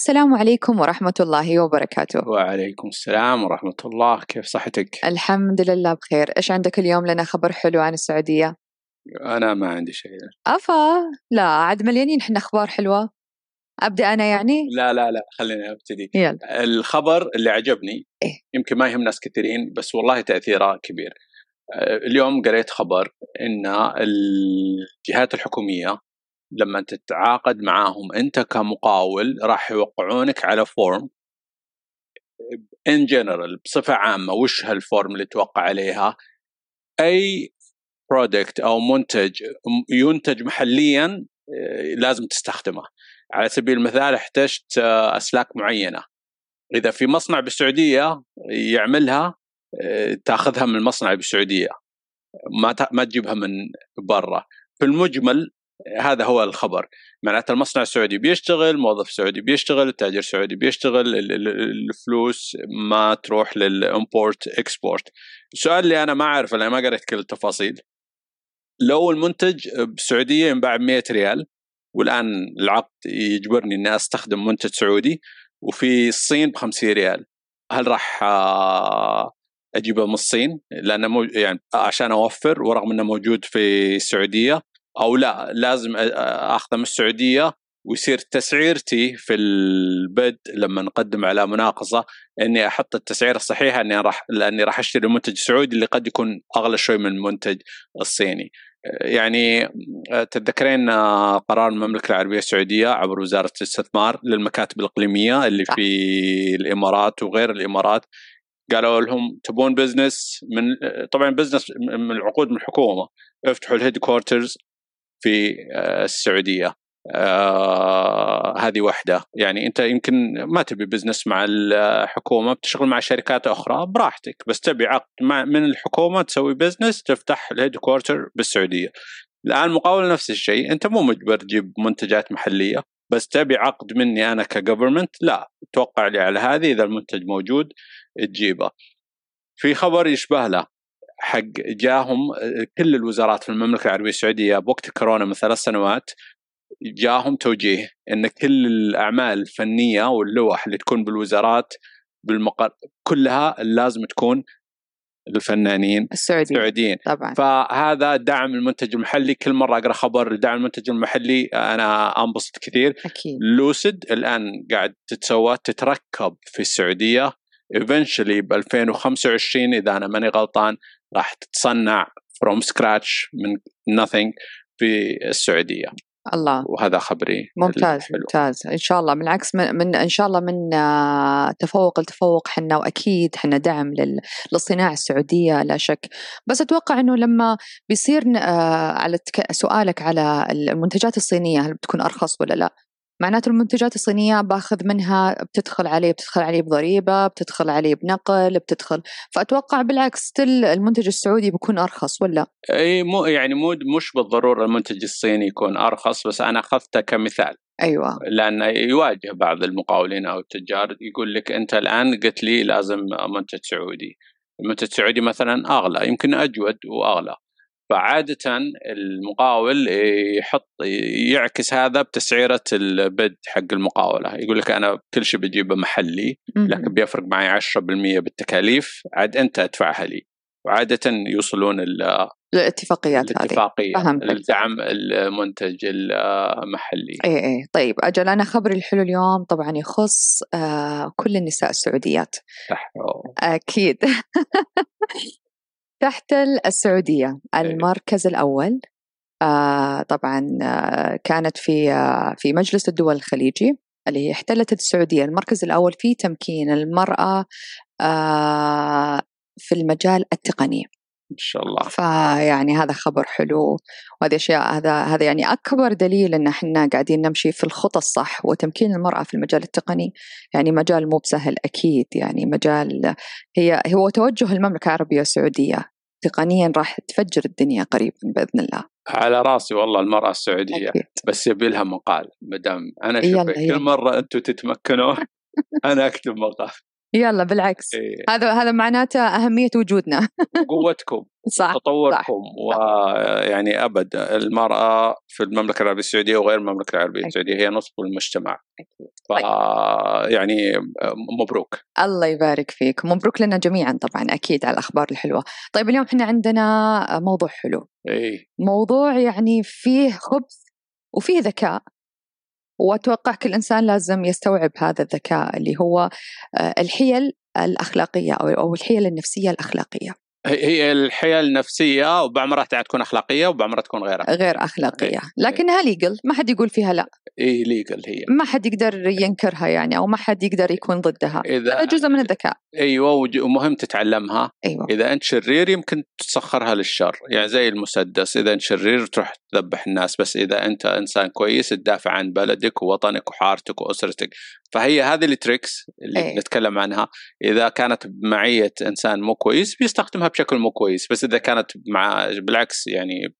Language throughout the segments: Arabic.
السلام عليكم ورحمة الله وبركاته. وعليكم السلام ورحمة الله. كيف صحتك؟ الحمد لله بخير. إيش عندك اليوم؟ لنا خبر حلو عن السعودية؟ أنا ما عندي شيء. أفا لا عاد مليانين إحنا أخبار حلوة. أبدأ أنا يعني؟ لا لا لا خليني أبتدي. يلا. الخبر اللي عجبني إيه؟ يمكن ما يهم ناس كثيرين بس والله تأثيره كبير. آه، اليوم قريت خبر إن الجهات الحكومية لما تتعاقد معاهم انت كمقاول راح يوقعونك على form in general بصفة عامة وش هال form اللي توقع عليها؟ أي product أو منتج ينتج محليا آه، لازم تستخدمه. على سبيل المثال احتجت آه، أسلاك معينة. إذا في مصنع بالسعودية يعملها آه، تاخذها من المصنع بالسعودية. ما ما تجيبها من برا. في المجمل هذا هو الخبر. معناته المصنع السعودي بيشتغل موظف سعودي بيشتغل التاجر السعودي بيشتغل الفلوس ما تروح لل import export السؤال اللي أنا ما أعرفه لأن ما قريت كل التفاصيل. لو المنتج بالسعوديه ينباع ب 100 ريال والآن العقد يجبرني إني أستخدم منتج سعودي وفي الصين ب 50 ريال هل راح آه، أجيبه من الصين؟ لأنه مو يعني عشان أوفر ورغم إنه موجود في السعودية؟ أو لا لازم أخذه من السعودية ويصير تسعيرتي في البد لما نقدم على مناقصة إني أحط التسعيره الصحيحه إني راح لأني راح أشتري منتج سعودي اللي قد يكون أغلى شوي من المنتج الصيني. يعني تتذكرين قرار المملكة العربية السعودية عبر وزارة الاستثمار للمكاتب الإقليمية اللي في الإمارات وغير الإمارات؟ قالوا لهم تبون business من طبعا business من العقود من الحكومة. افتحوا ال headquarters في آه، السعودية. آه هذه واحدة يعني أنت يمكن ما تبي business مع الحكومة بتشتغل مع شركات أخرى براحتك. بس تبي عقد من الحكومة تسوي business تفتح ال headquarter بالسعودية. الآن المقاول نفس الشيء. أنت مو مجبر تجيب منتجات محلية. بس تبي عقد مني أنا ك government لا. توقع لي على هذه. إذا المنتج موجود تجيبه. في خبر يشبه له. حق جاهم كل الوزارات في المملكة العربية السعودية بوقت كورونا من ثلاث سنوات جاهم توجيه إن كل الأعمال الفنية واللوح اللي تكون بالوزارات بالمقر كلها لازم تكون الفنانين السعوديين. السعوديين. طبعا. فهذا دعم المنتج المحلي. كل مرة أقرأ خبر دعم المنتج المحلي أنا أنبسط كثير. أكيد. لوسيد الآن قاعد تتسوى تتركب في السعودية eventually ب 2025 إذا أنا ماني غلطان. راح تتصنع from scratch من nothing في السعودية. الله. وهذا خبري ممتاز الحلو. ممتاز. إن شاء الله بالعكس من, من إن شاء الله من آه، تفوق لتفوق حنا وأكيد حنا دعم للصناعة السعودية لا شك. بس أتوقع إنه لما بيصير آه، على سؤالك على المنتجات الصينية هل بتكون أرخص ولا لا؟ معناته المنتجات الصينية باخذ منها بتدخل عليه بتدخل عليه بضريبة بتدخل عليه بنقل بتدخل. فأتوقع بالعكس تل المنتج السعودي بيكون أرخص ولا؟ أي مو يعني مو مش بالضرورة المنتج الصيني يكون أرخص بس أنا أخذته كمثال. أيوه. لأنه يواجه بعض المقاولين أو التجار يقول لك أنت الآن قلت لي لازم منتج سعودي. المنتج السعودي مثلا أغلى يمكن أجود وأغلى. فعادة المقاول يحط يعكس هذا بتسعيرة البد حق المقاولة. يقول لك أنا كل شيء بجيبه محلي لكن بيفرق معي 10% بالتكاليف عاد أنت أدفعها لي. وعادة يوصلون الاتفاقيات هذه. الاتفاقية لدعم المنتج المحلي. إي إي. طيب أجل أنا خبري الحلو اليوم طبعا يخص آه كل النساء السعوديات. أكيد. تحت السعودية إيه. المركز الأول. آه طبعا آه كانت في آه في مجلس الدول الخليجي اللي احتلت السعودية. المركز الأول في تمكين المرأة في المجال التقني. إن شاء الله. فيعني هذا خبر حلو وهذه أشياء هذا هذا يعني أكبر دليل إن إحنا قاعدين نمشي في الخطى الصح وتمكين المرأة في المجال التقني. يعني مجال مو بسهل أكيد يعني مجال هي هو توجه المملكة العربية السعودية. تقنيا راح تفجر الدنيا قريبا بإذن الله. على رأسي والله المرأة السعودية. أكيد. بس يبي لها مقال مدام أنا شوف كل مرة أنتم تتمكنون أنا أكتب مقال. يلا بالعكس. إيه. هذا هذا معناته أهمية وجودنا. قوتكم صح تطوركم ويعني أبد. المرأة في المملكة العربية السعودية وغير المملكة العربية السعودية هي نصف المجتمع. ف يعني مبروك. الله يبارك فيك. مبروك لنا جميعا طبعا أكيد على الأخبار الحلوة. طيب اليوم إحنا عندنا موضوع حلو. اي موضوع يعني فيه خبث وفيه ذكاء. وأتوقع كل إنسان لازم يستوعب هذا الذكاء اللي هو آه، الحيل الأخلاقية أو الحيل النفسية الأخلاقية. هي الحيل النفسيه وبعض مرات تكون أخلاقية وبعض مرات تكون غير أخلاقية. غير اخلاقيه لكنها legal ما حد يقول فيها لا. اي legal هي. ما حد يقدر ينكرها يعني أو ما حد يقدر يكون ضدها. هذا جزء من الذكاء. أيوه ومهم تتعلمها. أيوه. إذا أنت شرير يمكن تسخرها للشر. يعني زي المسدس إذا أنت شرير تروح تذبح الناس بس إذا أنت إنسان كويس تدافع عن بلدك ووطنك وحارتك وأسرتك. فهي هذه ال tricks اللي أي. نتكلم عنها إذا كانت بمعيه إنسان مو كويس بيستخدمها بشكل مو كويس بس إذا كانت مع بالعكس يعني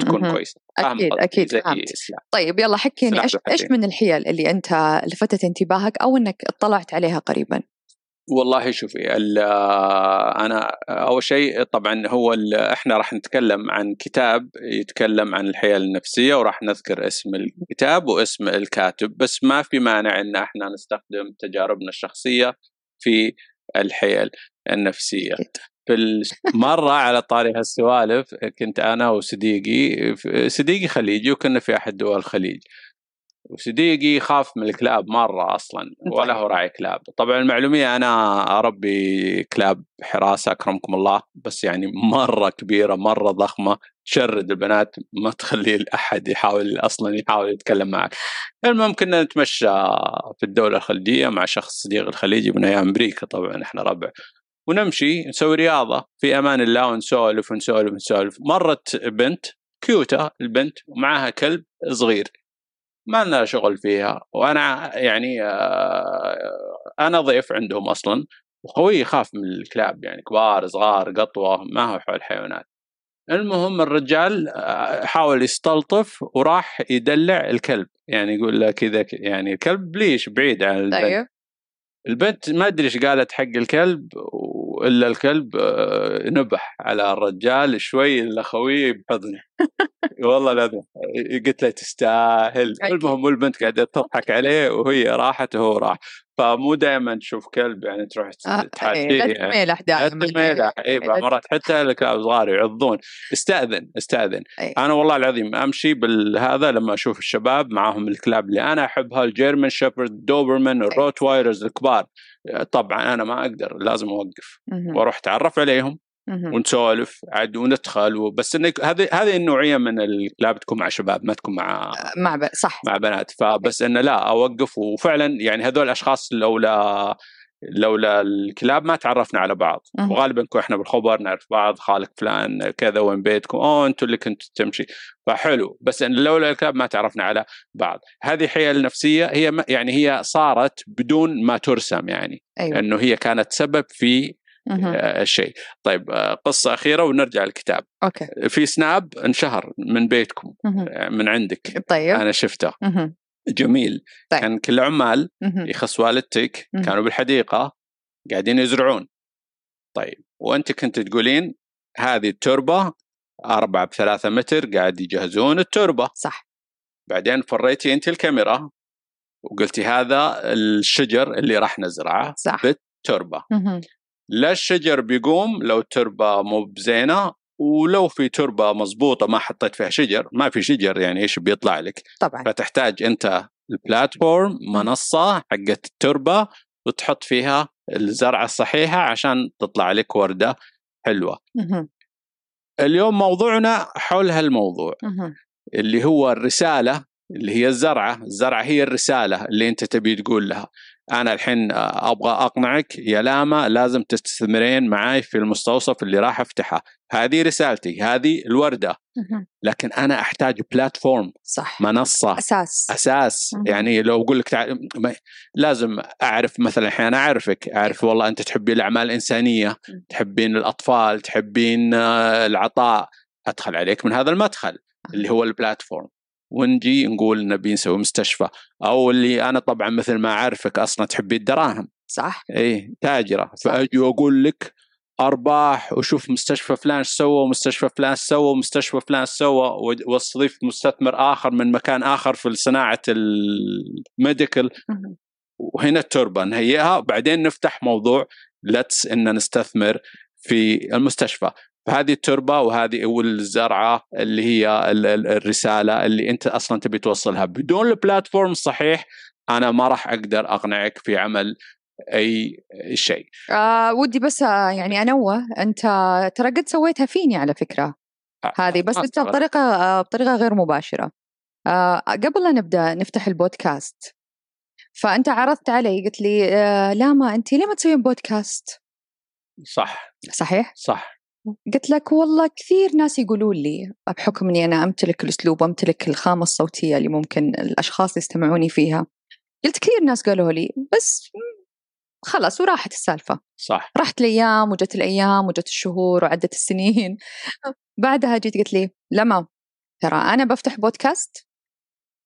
تكون. كويسه أكيد؟ أكيد فهمت. طيب يلا حكيني إيش. من الحيل اللي أنت لفتت انتباهك أو إنك اطلعت عليها قريبا والله شوفي ال- أنا أول شيء طبعا هو إحنا راح نتكلم عن كتاب يتكلم عن الحيل النفسية وراح نذكر اسم الكتاب واسم الكاتب بس ما في مانع إن إحنا نستخدم تجاربنا الشخصية في الحيل النفسية. في مره على طاري هالسوالف كنت أنا وصديقي صديقي خليجي وكنا في أحد دول الخليج وصديقي يخاف من الكلاب مرة أصلا ولا هو راعي كلاب. طبعا المعلومية أنا أربي كلاب حراسة أكرمكم الله بس يعني مرة كبيرة مرة ضخمة تشرد البنات ما تخلي احد يحاول أصلا يحاول يتكلم معك. المهم كنا نتمشى في الدولة الخليجية مع شخص صديق الخليجي من أيام أمريكا طبعا إحنا ربع. ونمشي نسوي رياضة في أمان الله ونسولف ونسولف ونسولف. مرت بنت كيوتة البنت ومعها كلب صغير. ما لنا شغل فيها وأنا يعني آه، أنا ضيف عندهم أصلا وخوي يخاف من الكلاب يعني كبار صغار قطوة ما هو حول الحيوانات المهم الرجال آه، حاول يستلطف وراح يدلع الكلب يعني يقول له كذا يعني الكلب ليش بعيد عن البنت طيب. البنت ما أدري إيش قالت حق الكلب الا الكلب آه، نبح على الرجال شوي الا خويه بحضنه. والله لازم قلت له تستاهل. المهم والبنت قاعدة تضحك عليه وهي راحت وهو راح. فمو دائما تشوف كلب يعني تروح آه، إيه، لا يعني. تميلح دائما اي مرات حتى الكلاب صغار يعضون. استأذن استأذن. أي. أنا والله العظيم أمشي بالهذا لما أشوف الشباب معاهم الكلاب اللي أنا احبها ال German Shepherd Doberman ال Rottweilers الكبار. طبعا أنا ما أقدر لازم أوقف. وأروح أتعرف عليهم. ونسولف عاد وندخل بس إنك هذه هذه النوعية من الكلاب تكون مع شباب ما تكون مع مع ب... صح. مع بنات. فبس إنه لا أوقف. وفعلا يعني هذول الأشخاص لولا لولا الكلاب ما تعرفنا على بعض. مهم. وغالبا نكون إحنا بالخبر نعرف بعض خالك فلان كذا وين بيتكم؟ أوه أنتم اللي كنتوا تمشي. فحلو. بس إن لولا الكلاب ما تعرفنا على بعض. هذه حيل نفسية هي ما- يعني هي صارت بدون ما ترسم يعني. أيوه. إنه هي كانت سبب في. آه، الشيء. طيب آه، قصة أخيرة ونرجع للكتاب. أوكي. في سناب انشهر من بيتكم. آه، من عندك. طيب. أنا شفته. مهم. جميل طيب. كان كل عمال. يخص والدتك. كانوا بالحديقة قاعدين يزرعون طيب وأنت كنت تقولين هذه التربة أربعة بثلاثة متر قاعد يجهزون التربة صح بعدين فريتي أنت الكاميرا وقلتي هذا الشجر اللي راح نزرعه صح بالتربة. لا الشجر بيقوم لو التربة مو بزينة ولو في تربة مضبوطة ما حطيت فيها شجر ما في شجر يعني إيش بيطلع لك؟ طبعا. فتحتاج أنت البلاتفورم منصة حقت التربة وتحط فيها الزرعة الصحيحة عشان تطلع لك وردة حلوة. مهم. اليوم موضوعنا حول هالموضوع. اللي هو الرسالة اللي هي الزرعة. الزرعة هي الرسالة اللي أنت تبي تقول لها. أنا الحين أبغى أقنعك يا لاما لازم تستثمرين معاي في المستوصف اللي راح أفتحه. هذه رسالتي هذه الوردة. مهم. لكن أنا أحتاج بلاتفورم صح. منصة. أساس. أساس. يعني لو أقول لك لازم أعرف مثلا الحين أنا أعرفك أعرف والله أنت تحبين الأعمال الإنسانية مم. تحبين الأطفال تحبين آه، العطاء. أدخل عليك من هذا المدخل اللي هو ال platform ونجي نقول نبي نسوي مستشفى. أو اللي أنا طبعا مثل ما أعرفك أصلا تحبي الدراهم. صح. اي تاجرة. صح. فأجي وأقول لك أرباح وشوف مستشفى فلان سوى ومستشفى فلان سوى ومستشفى فلان سوى واستضيف مستثمر آخر من مكان آخر في صناعة ال medical. وهنا التربة نهيئها. بعدين نفتح موضوع لتس إن نستثمر في المستشفى. فهذه التربة وهذه والزرعه اللي هي ال- ال- الرسالة اللي أنت أصلا تبي توصلها. بدون البلاتفورم الصحيح أنا ما راح أقدر أقنعك في عمل أي شيء. آه ودي بس آه يعني أنوه أنت ترى قد سويتها فيني على فكرة. هذه بس ما انت استغرب. بطريقة آه بطريقة غير مباشرة. آه قبل لا نبدأ نفتح البودكاست فأنت عرضت علي قلت لي آه لا ما أنت ليه ما تسوين بودكاست؟ صح. صحيح؟ صح. قلت لك والله كثير ناس يقولوا لي بحكم إني أنا أمتلك الأسلوب وأمتلك الخامة الصوتية اللي ممكن الأشخاص يستمعوني فيها قلت كثير ناس قالوا لي بس خلاص وراحت السالفة. صح. راحت الأيام وجت الأيام وجت الشهور وعدت السنين. بعدها جيت قلت لي لما ترى أنا بفتح بودكاست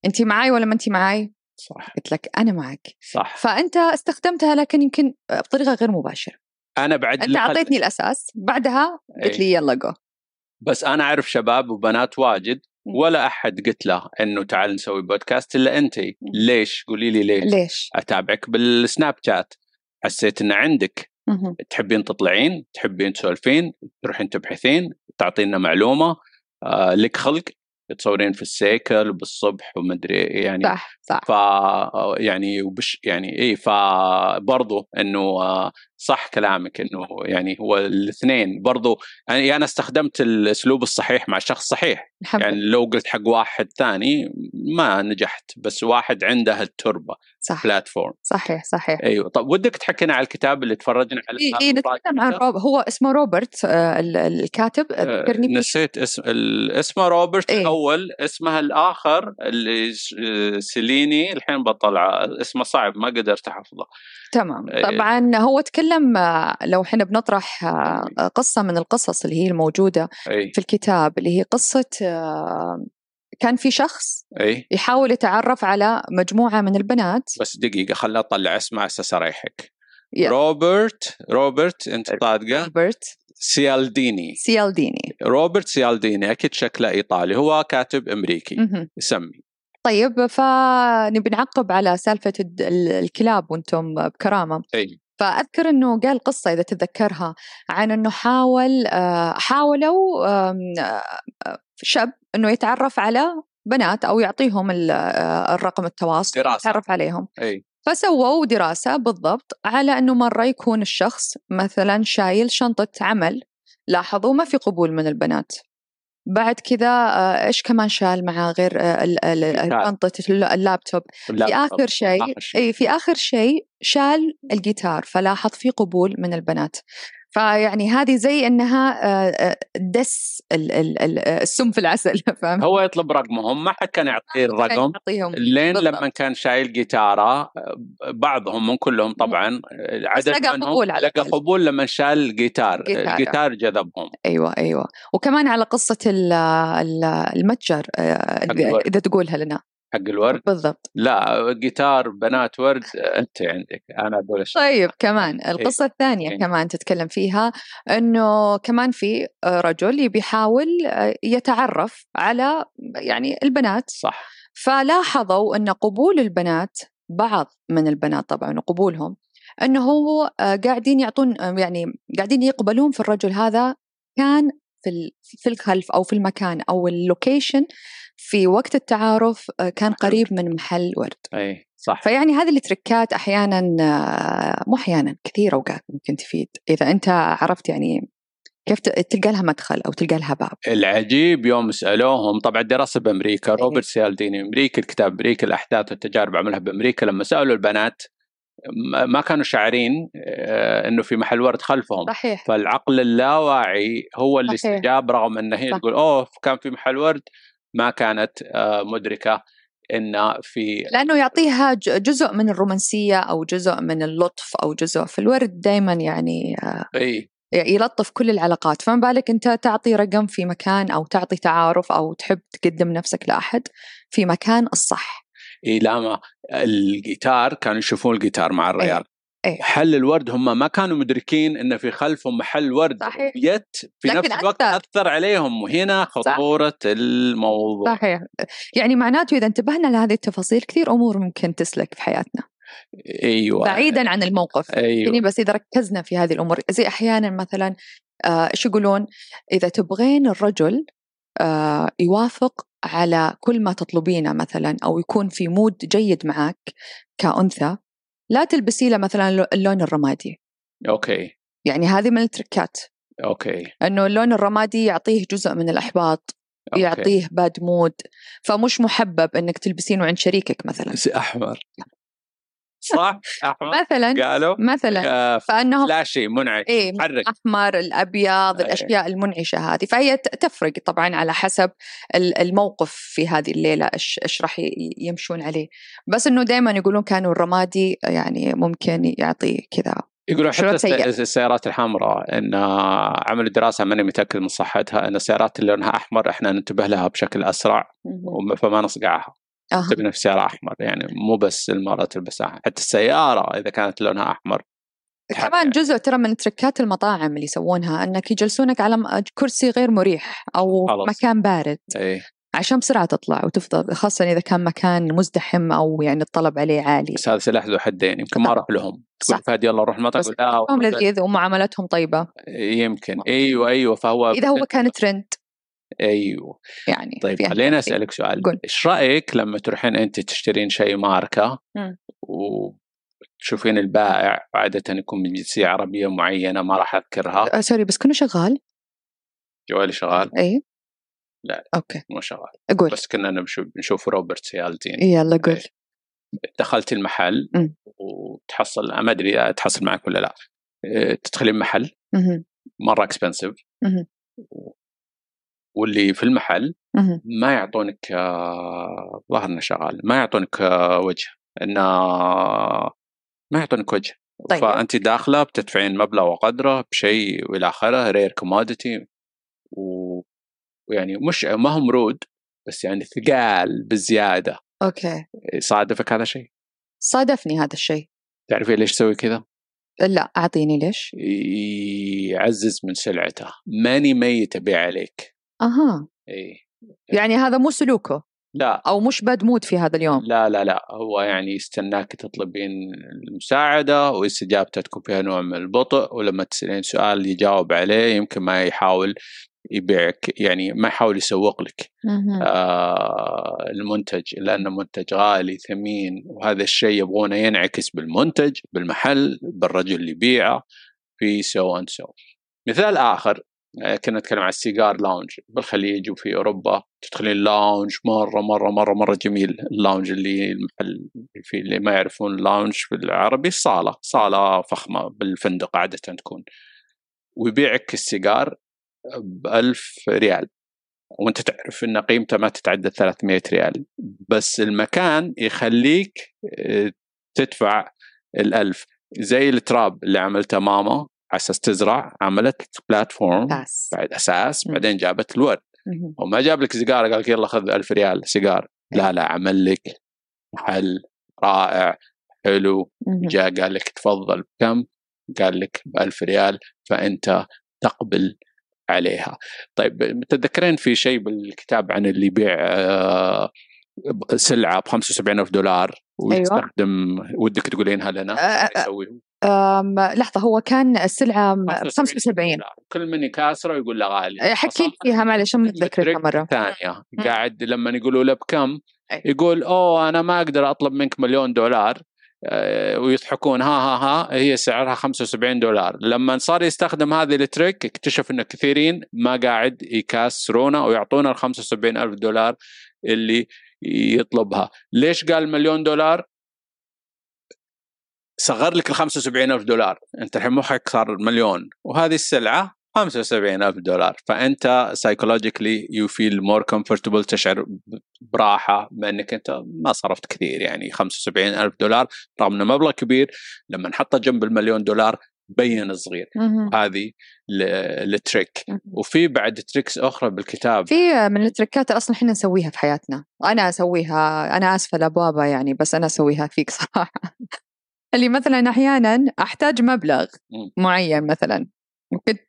أنت معاي ولا ما أنت معاي؟ صح. قلت لك أنا معك صح. فأنت استخدمتها لكن يمكن بطريقة غير مباشرة. أنا بعد أنت أعطيتني الأساس بعدها قلت لي يلا جو بس أنا أعرف شباب وبنات واجد. ولا أحد قلت له إنه تعال نسوي بودكاست إلا أنت. ليش؟ قولي لي ليش؟ ليش؟ أتابعك بالسناب شات. حسيت إن عندك. تحبين تطلعين تحبين تسولفين تروحين تبحثين تعطينا معلومة آه لك خلق تصورين في السيكل بالصبح ومدري يعني صح صح ف يعني وبش يعني اي فبرضو إنه آه، صح كلامك إنه يعني هو الاثنين. برضو يعني أنا استخدمت الأسلوب الصحيح مع شخص صحيح. الحمد يعني لو قلت حق واحد ثاني ما نجحت بس واحد عنده التربه صح. بلاتفورم. صحيح صحيح. أيوه. طب ودك تحكينا على الكتاب اللي تفرجنا عليه؟ إي إي نتكلم عن روب هو اسمه روبرت آه، ال- الكاتب. آه، ذكرني. نسيت اسم اسمه روبرت إيه. الأول. اسمها الآخر اللي آه، سيليني. الحين بطلع. اسمه صعب ما قدرت أحفظه. تمام. إيه. طبعا هو تكلم آه، لو إحنا بنطرح آه، قصة من القصص اللي هي الموجودة أي. في الكتاب اللي هي قصة آه، كان في شخص أي. يحاول يتعرف على مجموعة من البنات. بس دقيقة خلنا أطلع اسمه أساس أريحك. يا. روبرت روبرت أنت صادقة؟ روبرت. سيالديني. سيالديني. روبرت سيالديني أكيد شكله إيطالي هو كاتب أمريكي. مهم. يسمي طيب فنبي نعقب على سالفة الكلاب وأنتم بكرامة. أي. فأذكر أنه قال قصة إذا تتذكرها عن أنه حاول آه، حاولوا آه، شاب أنه يتعرف على بنات أو يعطيهم آه، الرقم التواصل دراسة. يتعرف عليهم. أي. فسووا دراسة بالضبط على أنه مرة يكون الشخص مثلا شايل شنطة عمل لاحظوا ما في قبول من البنات. بعد كذا آه، إيش كمان شال معاه غير آه، ال- ال- جيتار. شنطة اللابتوب في آخر شيء. اي في آخر شيء شال الجيتار فلاحظ في قبول من البنات فيعني هذه زي إنها آه، آه، دس ال- السم في العسل فهمت؟ هو يطلب رقمهم ما حد كان يعطيه الرقم يعطيهم لين. لما كان شايل جيتاره بعضهم مو كلهم طبعا عدد لقى منهم قبول لقى. قبول لما شال الجيتار جيتارة. الجيتار جذبهم أيوه أيوه وكمان على قصة ال- ال- المتجر آه،. إذا تقولها لنا حق الورد؟ بالضبط. لا جيتار بنات ورد أنت عندك. أنا أقول. طيب كمان القصة الثانية إيه. كمان تتكلم فيها أنه كمان في رجل يبي يحاول آه، يتعرف على يعني البنات. صح. فلاحظوا أن قبول البنات بعض من البنات طبعا وقبولهم أنه هو آه، قاعدين يعطون آه، يعني قاعدين يقبلون في الرجل هذا كان في في الخلف أو في المكان أو ال location في وقت التعارف آه، كان قريب من محل ورد. أي صح. فيعني هذه ال tricks ات أحيانا آه، مو أحيانا كثير أوقات ممكن تفيد. إذا أنت عرفت يعني كيف تلقى لها مدخل أو تلقى لها باب. العجيب يوم سألوهم طبعا دراسه بأمريكا. روبرت سيالديني امريكي الكتاب أمريكا الأحداث والتجارب عملها بأمريكا لما سألوا البنات ما- كانوا شاعرين آه، إنه في محل ورد خلفهم. صحيح. فالعقل اللاواعي هو اللي صحيح. استجاب رغم إن هي صح. تقول أوه كان في محل ورد؟ ما كانت آه، مدركة إن في لأنه يعطيها جزء من الرومانسية أو جزء من اللطف أو جزء في الورد دائما يعني آه، إي. يلطف كل العلاقات. فما بالك أنت تعطي رقم في مكان أو تعطي تعارف أو تحب تقدم نفسك لأحد في مكان الصح. إي لا ما الجيتار كانوا يشوفون الجيتار مع الريال. إيه. محل الورد هم ما كانوا مدركين ان في خلفهم محل ورد صحيح. يت في نفس الوقت أثر. أثر عليهم وهنا خطورة الموضوع. صحيح. يعني معناته إذا انتبهنا لهذه التفاصيل كثير أمور ممكن تسلك في حياتنا. أيوه. بعيدا عن الموقف. أيوه. يعني بس إذا ركزنا في هذه الأمور زي أحيانا مثلا آه، إيش يقولون؟ إذا تبغين الرجل آه، يوافق على كل ما تطلبينه مثلا أو يكون في mood جيد معك كأنثى لا تلبسي له مثلا لو- اللون الرمادي. أوكي. يعني هذه من ال tricks ات. okay. إنه اللون الرمادي يعطيه جزء من الإحباط okay. يعطيه bad mood فمش محبب إنك تلبسينه عند شريكك مثلا. بس أحمر. صح؟ أحمر؟ مثلا قالوا؟ مثلا آه، فأنهم فلاشي منعش إيه حرك الأحمر الأبيض إيه. الأشياء المنعشة هذه. فهي تفرق طبعا على حسب ال- الموقف في هذه الليلة إيش إيش راح يمشون عليه. بس إنه دائما يقولون كانوا الرمادي يعني ممكن يعطي كذا. يقولون حتى. الس- السيارات الحمراء إن عملوا دراسه ماني متأكد من صحتها إن السيارات اللي لونها أحمر إحنا ننتبه لها بشكل أسرع فما نصقعها. أها. تبي في سياره أحمر يعني مو بس المراه تلبسها حتى السيارة إذا كانت لونها أحمر. كمان جزء ترى من تركات المطاعم اللي يسوونها إنك يجلسونك على كرسي غير مريح أو خلاص. مكان بارد. إيه عشان بسرعة تطلع وتفضل خاصة إذا كان مكان مزدحم أو يعني الطلب عليه عالي. بس هذا سلاح ذو حدين يمكن ما صح. أروح لهم. تقول. فهد يلا نروح المطعم. لا هم لذيذ ومعاملتهم طيبة. يمكن. أيوه أيوه فهو إذا هو كان ترند. أيوه يعني طيب خليني أسألك سؤال قل. إيش رأيك لما تروحين أنت تشترين شيء ماركة. وتشوفين البائع عادة يكون من جنسية عربية معينة ما راح أذكرها آه، sorry بس كنا شغال جوالي شغال اي لا. okay مو شغال قول بس كنا نشوف نشوف روبرت سيالديني يلا قول إيه. دخلت المحل مم. وتحصل ما أدري تحصل معك ولا لا إيه، تدخلين محل. مرة expensive. واللي في المحل. ما يعطونك آه، ظهر انه شغال ما يعطونك آه، وجه انه ما يعطونك وجه طيب. فانت داخلة بتدفعين مبلغ وقدره بشيء والى آخره rare commodity. ويعني مش ما هم rude بس يعني ثقال بزيادة okay صادفك هذا الشيء صادفني هذا الشيء تعرفين ليش يسوي كذا؟ لا أعطيني ليش يعزز من سلعته ماني ميت أبيع عليك أها. اي يعني هذا مو سلوكه؟ لا. أو مش bad mood في هذا اليوم؟ لا لا لا. هو يعني يستناك تطلبين المساعدة واستجابته تكون فيها نوع من البطء ولما تسألين سؤال يجاوب عليه يمكن ما يحاول يبيعك يعني ما يحاول يسوق لك. آه المنتج لأنه منتج غالي ثمين وهذا الشيء يبغونه ينعكس بالمنتج بالمحل بالرجل اللي يبيعه في so and so مثال آه، كنا نتكلم عن ال cigar lounge بالخليج وفي أوروبا. تدخلين lounge مرة مرة مرة مرة جميل. ال lounge اللي المحل في اللي ما يعرفون ال lounge بالعربي صالة. صالة فخمة بالفندق عادة تكون. ويبيعك السيجار ب 1000 ريال. وأنت تعرف إن قيمته ما تتعدى 300 ريال. بس المكان يخليك آه، تدفع الألف. زي التراب اللي عملته ماما. على أساس تزرع عملت بلاتفورم بعد أساس. بعدين جابت الورد. وما جاب لك سيجارة قال لك يلا خذ ألف ريال سيجار لا لا عمل لك محل رائع حلو. جاء قال لك تفضل بكم؟ قال لك ب 1000 ريال فأنت تقبل عليها. طيب تتذكرين في شيء بالكتاب عن اللي يبيع آه، سلعة ب 75 ألف دولار ويستخدم ودك تقولينها لنا؟ أه، أه، لحظة هو كان السلعة ب 75 دولار. كل من يكاسره يقول له غالي. أه، حكي لي فيها معلش ما متذكرها مرة؟ ثانية. قاعد لما يقولوا له بكم. يقول أوه أنا ما أقدر أطلب منك مليون دولار. آه، ويضحكون ها ها ها هي سعرها 75 دولار. لما صار يستخدم هذه التريك اكتشف إن كثيرين ما قاعد يكاسرونه ويعطونا ال 75 ألف دولار اللي يطلبها. ليش قال مليون دولار؟ صغر لك ال 75 ألف دولار. أنت الحين مخك صار مليون. وهذه السلعة 75 ألف دولار. فأنت psychologically you feel more comfortable تشعر براحة بأنك أنت ما صرفت كثير. يعني 75 ألف دولار رغم إنه مبلغ كبير لما نحطه جنب المليون دولار بين صغير. هذه ال trick. وفي بعد تريكس أخرى بالكتاب. في من التركات اللي أصلا إحنا نسويها في حياتنا. أنا أسويها أنا آسفة لبابا يعني بس أنا أسويها فيك صراحة. اللي مثلا أحيانا أحتاج مبلغ. معين مثلا. كنت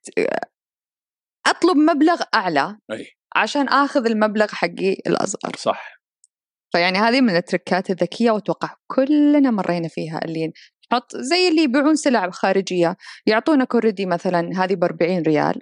أطلب مبلغ أعلى أي. عشان آخذ المبلغ حقي الأصغر. صح. فيعني هذه من التركات الذكية وأتوقع كلنا مرينا فيها اللي تحط زي اللي يبيعون سلع خارجية يعطونك already مثلا هذه ب 40 ريال.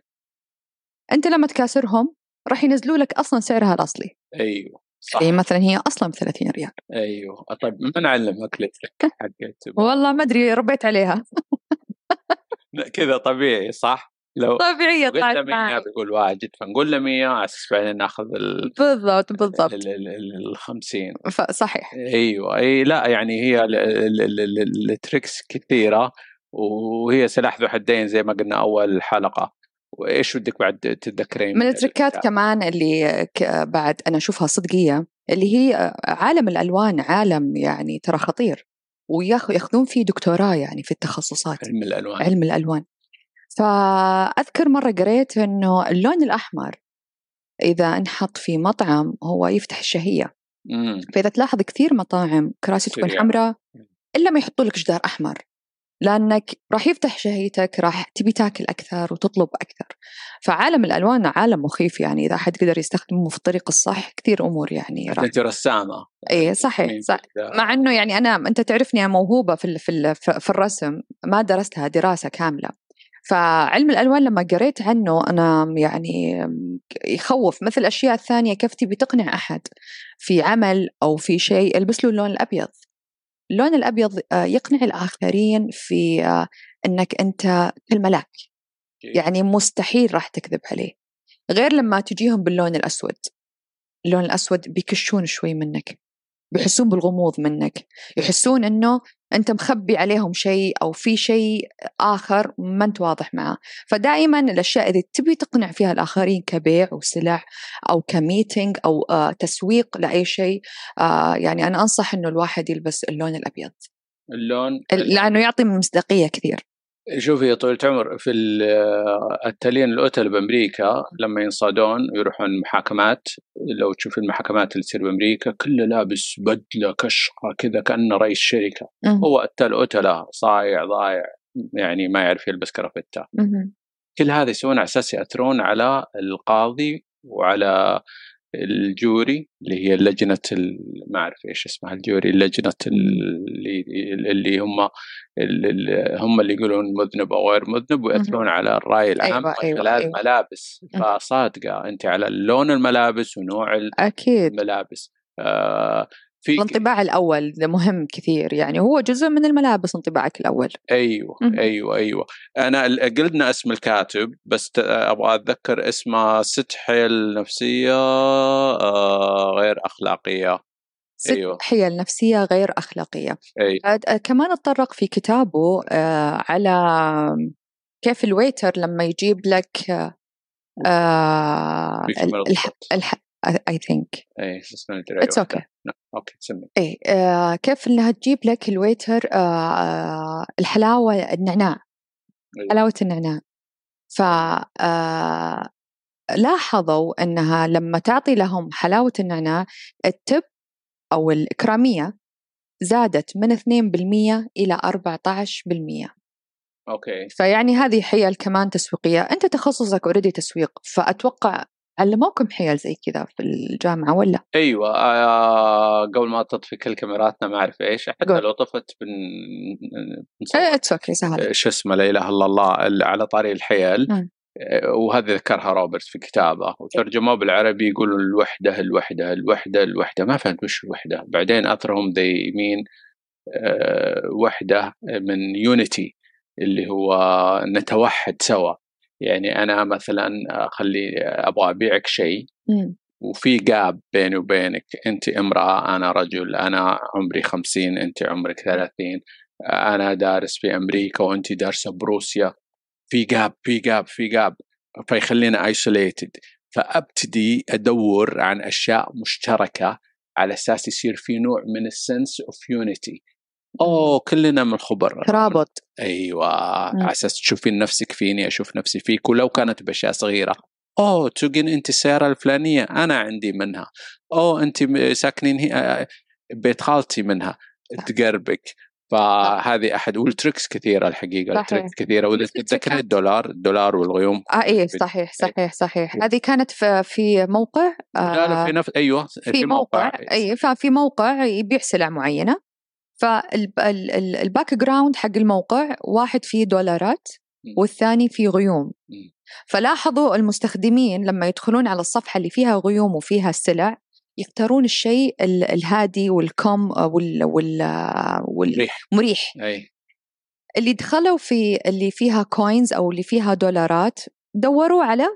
أنت لما تكاسرهم راح ينزلوا لك أصلا سعرها الأصلي. أيوه. صح. هي مثلا هي أصلا ب 30 ريال. أيوه. طيب من علمك ال trick حقت؟ والله ما أدري ربيت عليها. كذا طبيعي صح؟ لو طبيعية قلت له 100 معي بيقول واجد. فنقول له 100 على أساس بعدين نأخذ ال بالضبط بالضبط. ال- ال- ال- ال 50 صحيح. أيوه. أي لا يعني هي ال- ال- ال- ال- ال tricks كثيرة وهي سلاح ذو حدين زي ما قلنا أول حلقة. وإيش ودك بعد تتذكرين من التركات كمان اللي بعد أنا أشوفها صدقية اللي هي عالم الألوان عالم يعني ترى خطير وياخذون فيه دكتوراه يعني في التخصصات علم الألوان. علم الألوان. فأذكر مرة قريت إنه اللون الأحمر إذا انحط في مطعم هو يفتح الشهية. امم فإذا تلاحظ كثير مطاعم كراسي تكون سريع. حمراء مم. إلا ما يحطوا لك جدار أحمر. لأنك راح يفتح شهيتك راح تبي تاكل أكثر وتطلب أكثر. فعالم الألوان عالم مخيف يعني إذا أحد قدر يستخدمه في الطريق الصح كثير أمور يعني انت رسامه اي صحيح صح؟ مع إنه يعني أنا أنت تعرفني موهوبة في ال- في ال- في الرسم ما درستها دراسة كاملة. فعلم الألوان لما قريت عنه أنا يعني يخوف. مثل الاشياء الثانية كيف تبي تقنع أحد في عمل أو في شيء البس له اللون الأبيض. اللون الأبيض آه، يقنع الآخرين في آه، إنك أنت كالملاك. يعني مستحيل راح تكذب عليه. غير لما تجيهم باللون الأسود. اللون الأسود بيكشون شوي منك. بيحسون بالغموض منك. يحسون إنه أنت مخبي عليهم شيء أو في شيء آخر ما أنت واضح معه. فدائما الأشياء اللي تبي تقنع فيها الآخرين كبيع وسلع أو كميتنج أو آه تسويق لأي شيء آه يعني أنا أنصح إنه الواحد يلبس اللون الأبيض. اللون لأنه يعطي مصداقية كثير. شوفي يا طويلة العمر في ال- التاليين الأوتل بأمريكا لما ينصادون ويروحون المحاكمات لو تشوف المحاكمات اللي تصير بأمريكا كله لابس بدلة كشخة كذا كأنه رئيس شركة. هو التال أوتلا صايع ضايع يعني ما يعرف يلبس كرافتة. كل هذا يسوون على أساس يأثرون على القاضي وعلى الجوري اللي هي لجنة ما أعرف إيش اسمها الجوري لجنة اللي اللي هم اللي هم اللي يقولون مذنب أو غير مذنب ويأثرون على الرأي العام أيوة، من أيوة، خلال أيوة. الملابس مم. فصادقة أنت على لون الملابس ونوع أكيد الملابس آه في الانطباع الأول ده مهم كثير يعني هو جزء من الملابس انطباعك الأول أيوه مهم. أيوه أيوه أنا قلنا اسم الكاتب بس أبغى أتذكر اسمه ست حيل نفسيه آه غير أخلاقية ست أيوة. حيل نفسيه غير آه، آه، كمان اتطرق في كتابه آه، على كيف ال waiter لما يجيب لك آه الح. الح I think اي اسمه it's okay okay سمي. اي آه كيف إنها تجيب لك ال waiter آه آه الحلاوة النعناع أيوة. حلاوة النعناع. ف لاحظوا إنها لما تعطي لهم حلاوة النعناع ال tip أو الاكراميه زادت من 2% إلى 14% okay. فيعني هذه حيل كمان تسويقية. أنت تخصصك already تسويق فأتوقع علموكم حيل زي كذا في الجامعة ولا أيوه آه قبل ما تطفي كل كاميراتنا ما أعرف إيش حتى قول. لو طفت بن. اتس أوكي سهل شو اسمه لا إله إلا الله ال- على طاري الحيل مم. آه، وهذا ذكرها روبرت في كتابه وترجموه بالعربي يقولون الوحدة الوحدة الوحدة الوحدة ما فهمت وش الوحدة بعدين أثرهم ذي يمين وحدة من يونيتي اللي هو نتوحد سوا يعني أنا مثلا أخلي أبغى أبيعك شيء مم. وفي gap بيني وبينك انت امرأة أنا رجل أنا عمري خمسين انت عمرك ثلاثين أنا دارس في أمريكا وانت دارسة بروسيا في gap في gap في gap فيخلينا isolated فأبتدي أدور عن أشياء مشتركة على أساس يصير في نوع من ال sense of unity أوه كلنا من الخبر ترابط أيوه. على أساس تشوفين نفسك فيني أشوف نفسي فيك ولو كانت بأشياء صغيرة. أوه تسوقين أنت السيارة الفلانية أنا عندي منها. أوه أنت ساكنين هي بيت خالتي منها. تقربك. فهذه أحد ال tricks كثيرة الحقيقة. ال tricks كثيرة. وإذا تتذكرين الدولار الدولار والغيوم. آه إيه صحيح صحيح صحيح. هذه كانت في في موقع لا لا في نفس أيوه في موقع. اي ففي موقع يبيع سلع معينة. فال background حق الموقع واحد فيه دولارات والثاني فيه غيوم. فلاحظوا المستخدمين لما يدخلون على الصفحة اللي فيها غيوم وفيها السلع يختارون الشيء الهادي وال calm وال وال والمريح. اللي دخلوا في اللي فيها coins أو اللي فيها دولارات دوروا على.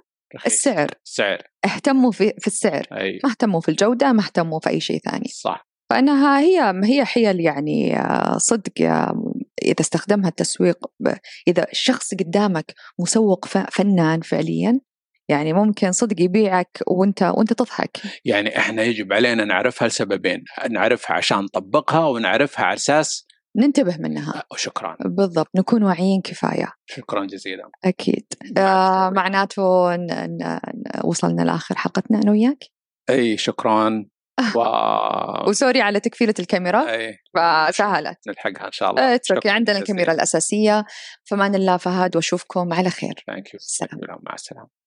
السعر. السعر اهتموا في, في السعر. أي. ما اهتموا في الجودة ما اهتموا في أي شيء ثاني. صح. فإنها هي هي حيل يعني آه، صدق إذا استخدمها التسويق إذا الشخص قدامك مسوق فنان فعليا يعني ممكن صدق يبيعك وأنت وأنت تضحك. يعني إحنا يجب علينا نعرفها لسببين نعرفها عشان نطبقها ونعرفها على أساس ننتبه منها. شكرا بالضبط نكون واعيين كفاية. شكرا جزيلا. أكيد. آه معناته وصلنا لآخر حلقتنا أنا وياك. إي شكرا. و... و sorry على تقفيلة الكاميرا. أي. فسهلت. نلحقها إن شاء الله. اتركي. عندنا الكاميرا الأساسية. فمان الله فهد وأشوفكم على خير. thank you مع السلامة.